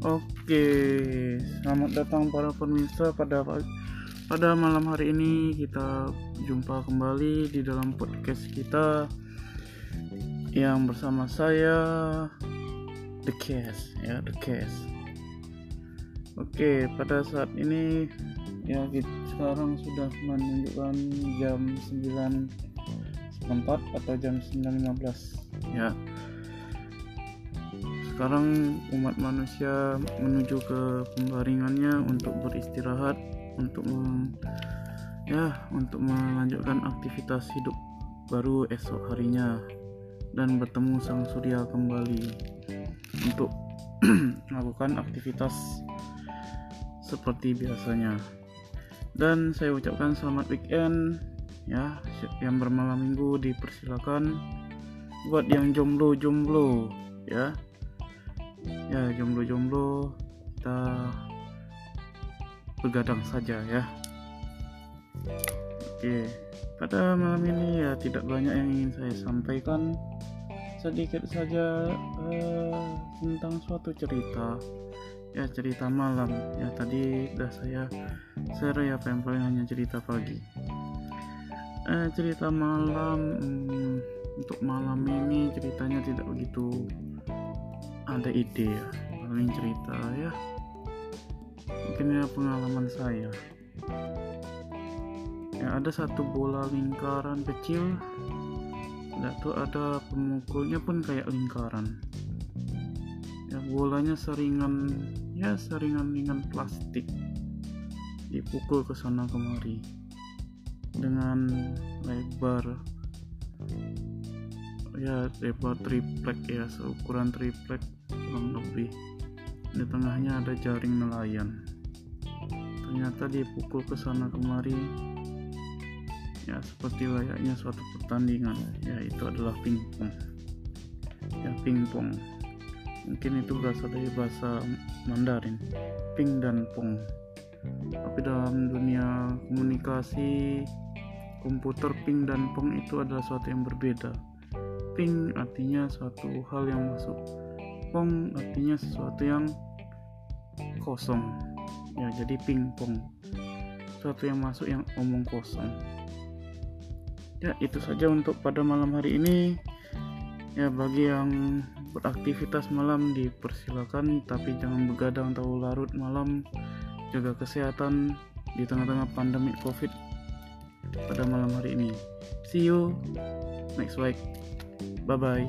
Oke, selamat datang para pemirsa pada pada malam hari ini kita jumpa kembali di dalam podcast kita yang bersama saya The Case ya The Case. Oke, pada saat ini ya kita sekarang sudah menunjukkan jam 9.04 atau jam 9.15 ya sekarang umat manusia menuju ke pembaringannya untuk beristirahat untuk mem, ya untuk melanjutkan aktivitas hidup baru esok harinya dan bertemu sang surya kembali untuk melakukan aktivitas seperti biasanya. Dan saya ucapkan selamat weekend ya. Yang bermalam minggu dipersilakan buat yang jomblo-jomblo ya ya jomblo-jomblo kita begadang saja ya. Oke pada malam ini ya tidak banyak yang ingin saya sampaikan. Sedikit saja uh, tentang suatu cerita. Ya cerita malam. Ya tadi udah saya share ya yang paling hanya cerita pagi. Uh, cerita malam um, untuk malam ini ceritanya tidak begitu ada ide ya paling cerita ya. Mungkin ya pengalaman saya. Ya ada satu bola lingkaran kecil. Tidak tuh ada pemukulnya pun kayak lingkaran. Ya bolanya seringan ya seringan ringan plastik dipukul ke sana kemari dengan lebar ya lebar triplek ya seukuran triplek kurang lebih di tengahnya ada jaring nelayan. Ternyata dipukul ke sana kemari. Ya seperti layaknya suatu pertandingan. Ya itu adalah pingpong. Ya pingpong. Mungkin itu berasal dari bahasa Mandarin. Ping dan pong. Tapi dalam dunia komunikasi komputer ping dan pong itu adalah suatu yang berbeda. Ping artinya suatu hal yang masuk pong artinya sesuatu yang kosong. Ya jadi pingpong. Sesuatu yang masuk yang omong kosong. Ya itu saja untuk pada malam hari ini. Ya bagi yang beraktivitas malam dipersilakan. Tapi jangan begadang terlalu larut malam. Jaga kesehatan di tengah-tengah pandemi covid pada malam hari ini. See you next week. Bye bye